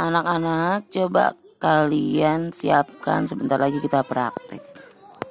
Anak-anak, coba kalian siapkan sebentar lagi kita praktek.